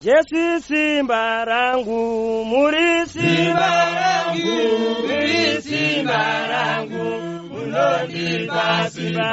jesu simba rangu muri simba rangu muri simba rangu. Munondipa simba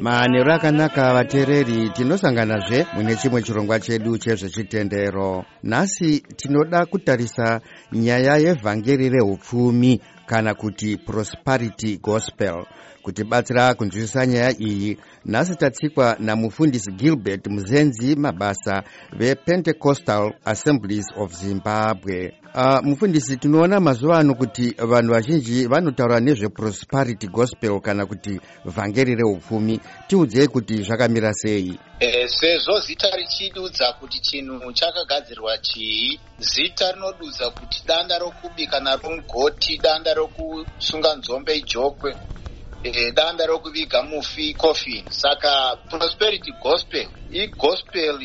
manheru akanaka vateereri tinosanganazve mune chimwe chirongwa chedu chezvechitendero. Nhasi tinoda kutarisa nyaya yevhangeri reupfumi kana kuti prosperity gospel. Kutibatsira kunzwisisa nyaya iyi nhasi tatsikwa namufundisi gilbert muzenzi mabasa vepentecostal assemblies of zimbabwe. Uh, mufundisi tinoona mazuva ano kuti vanhu vazhinji vanotaura nezveprosperity gospel kana kuti vhangeri reupfumi tiudzei kuti zvakamira sei? E, sezvo zita richidudza kuti chinhu chakagadzirwa chii zita rinodudza kuti danda rokubika naro mugoti danda rokusunga nzombe ijokwe e, danda rokuviga mufi coffin. Saka prosperity gospel igospel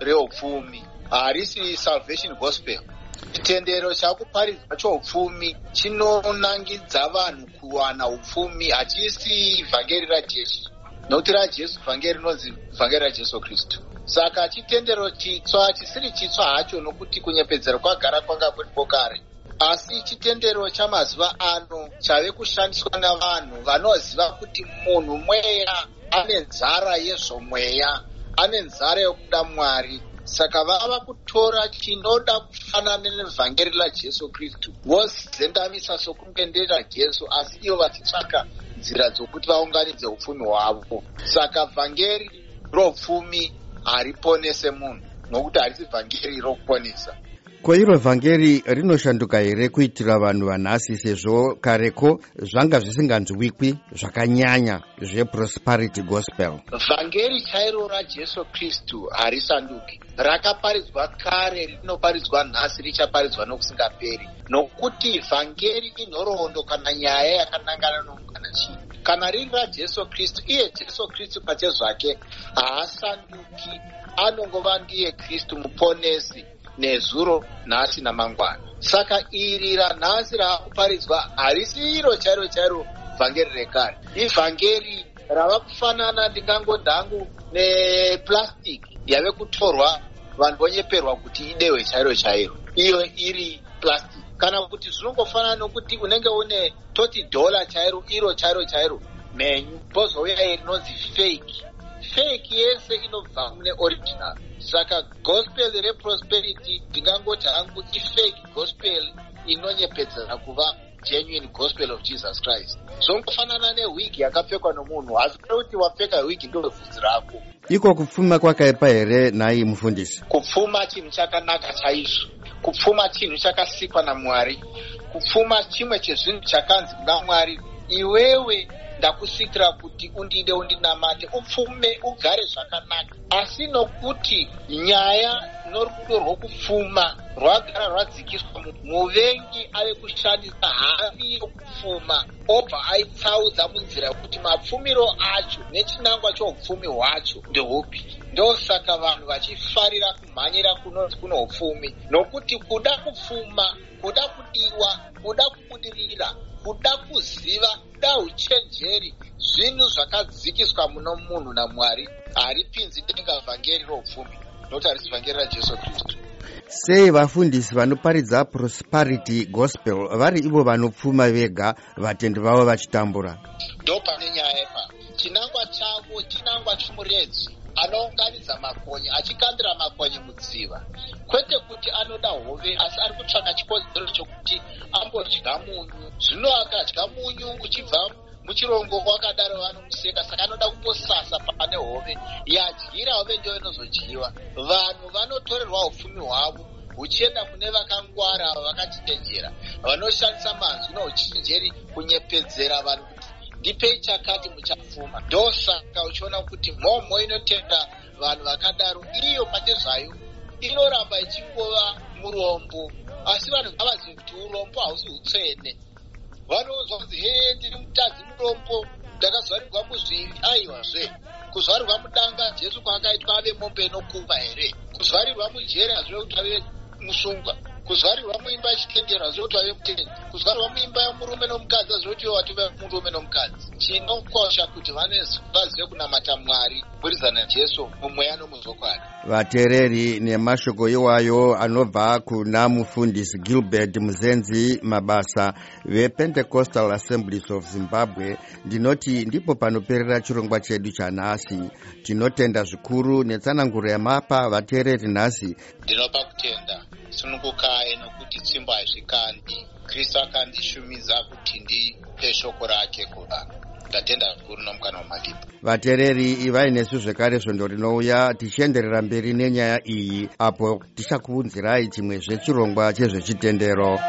reupfumi harisi salvation gospel chitendero chakuparidzwa choupfumi chinonangidza vanhu kuwana upfumi hachisi vhangeri rajesu nokuti rajesu vhangeri rinonzi vhangeri rajesu kristu. Saka chitendero chitsva chisiri chitsva hacho nokuti kunyepedzera kwagara kwanga kuripo kare. Asi chitendero chamazuva ano chave kushandiswa navanhu vanoziva kuti munhu mweya ane nzara yezvomweya ane nzara yokuda mwari saka vava kutora chinoda kufanana nevhangeri rajesu kristu. Vozendamisa sokunge nderajesu asi ivo vachitsvaka nzira dzokuti vaunganidze upfumi hwavo. Saka vhangeri roupfumi hariponese munhu nokuti harisi vhangeri rokuponesa ko iro vhangeri rinoshanduka here kuitira vanhu vanhasi sezvo kareko zvanga zvisinganzwikwi zvakanyanya zveprosperity gospel? Vhangeri chairo rajesu kristu harisanduki. Rakaparidzwa kare rinoparidzwa nhasi richaparidzwa nokusingaperi. Nokuti vhangeri inhoroondo kana nyaya yakanangana nomukana chii kana riri rajesu kristu iye jesu kristu pachezvake haasanduki. Anongova ndiye kristu muponesi nezuro nhasi namangwana. Saka iri ranhasi raakuparidzwa harisi iro chairo chairo vhangeri rekare. Ivhangeri rava kufanana ndingangodhangu neplastic yave kutorwa vanhu vonyeperwa kuti idehwe chairo chairo. Iyo iri plastic. Kana kuti zvinongofanana nokuti unenge une toti dhola chairo iro chairo chairo mhenyu pozouya rinonzi fake fake yese inobva mune original. Saka gospel reprosperity ndingangoti hangu ifake gospel inonyepedzera kuva genuine gospel of jesus christ. Zvongofanana newigi yakapfekwa nomunhu. Asi kuti wapfeka wigi ndo bvudzi rako. Iko kupfuma kwakaipa here nhai mufundisi? Kupfuma chinhu chakanaka chaizvo. Kupfuma chinhu chakasikwa namwari. Kupfuma chimwe chezvinhu chakanzi kuna mwari iwewe ndakusikira kuti undide undinamate upfume ugare zvakanaka. Asi nokuti nyaya norudo rwokupfuma rwagara rwadzikiswa muvengi ave kushandisa havi yokupfuma obva aitsaudza munzira yekuti mapfumiro acho nechinangwa choupfumi hwacho ndehupi ndosaka vanhu vachifarira kumhanyira kunonzi kuno upfumi nokuti kuda kupfuma kuda kudiwa kuda kubudirira kuda kuziva kuda uchenjeri zvinhu zvakadzikiswa muno munhu namwari. Haripinzi denga vhangeri roupfumi nokuti harisi vhangeri rajesu kristu. Sei vafundisi vanoparidza prosperity gospel vari ivo vanopfuma vega vatendi vavo vachitambura? Ndo pane nyaya yepa. Chinangwa chavo chinangwa chomuredzi anounganidza makonye achikandira makonye mudziva kwete kuti anoda hove asi ari kutsvaka chikodzero chokuti ambodya munyu. Zvino akadya munyu uchibva muchirongo wakadaro vanomuseka saka anoda kumbosasa pane hove. Yadyira hove ndiyo inozodyiwa. Vanhu vanotorerwa upfumi hwavo huchienda kune vakangwara ava vakachenjera vanoshandisa manzwi nouchenjeri kunyepedzera vanhu ndipei chakati muchapfuma. Ndosaka uchiona kuti mhomho inotenda vanhu vakadaro. Iyo pachezvayo inoramba ichingova murombo. Asi vanhu ngavazive kuti urombo hausi utsvene vanoudzwa kunzi he ndiri mutadzi murombo ndakazvarirwa muzviri. Aiwazve kuzvarirwa mudanga jesu kwaakaitwa ave mombe inokuva here? Kuzvarirwa mujeri hazvive kuti ave musungwa kuzvarirwa muimba yechitendero hazvoti wave mutendi kuzvarirwa muimba yomurume nomukadzi hazvoti watove murume nomukadzi. Chinokosha kuti vazive kunamata mwari kubudidzana najesu mumweya nomuzokwadi. Vateereri nemashoko iwayo anobva kuna mufundisi gilbert muzenzi mabasa vepentecostal assemblies of zimbabwe ndinoti ndipo panoperera chirongwa chedu chanhasi tinotenda zvikuru netsananguro yamapa vateereri nhasi. Ndinopa kutenda sunungukai nokuti tsimbo hazvikandi kristu akandishumidza kuti ndipe shoko rake kuvanhu ndatenda zvikuru nomukana wamalipo vateereri ivai nesu zvekare svondo rinouya tichienderera mberi nenyaya iyi apo tichakuunzirai chimwe zvechirongwa chezvechitendero